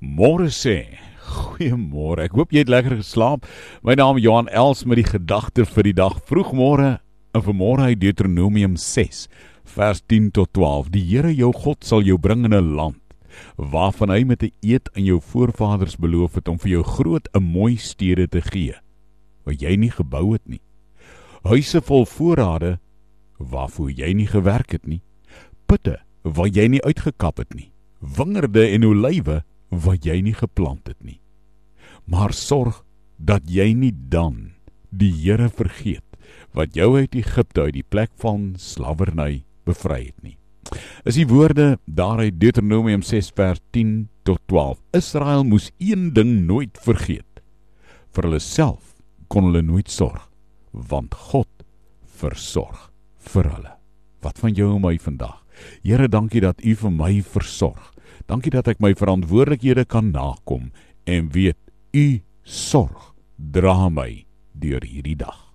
Môre sê, goeiemôre. Ek hoop jy het lekker geslaap. My naam is Johan Els met die gedagte vir die dag. Vroegmôre en vanmôre uit Deuteronomium 6 vers 10 tot 12. Die Here jou God sal jou bring in 'n land waarvan hy met 'n eed aan jou voorvaders beloof het om vir jou groot en mooi stede te gee wat jy nie gebou het nie. Huise vol voorrade waarvoor jy nie gewerk het nie. Putte waar jy nie uitgekap het nie. Wingerde en olywe wat jy nie geplant het nie. Maar sorg dat jy nie dan die Here vergeet wat jou uit Egipte uit die plek van slawerny bevry het nie. Is die woorde daar uit Deuteronomium 6 vers 10 tot 12. Israel moes een ding nooit vergeet. Vir hulle self kon hulle nooit sorg, want God versorg vir hulle. Wat van jou en my vandag? Here, dankie dat U vir my versorg. Dankie dat ek my verantwoordelikhede kan nakom en weet u sorg dra my deur hierdie dag.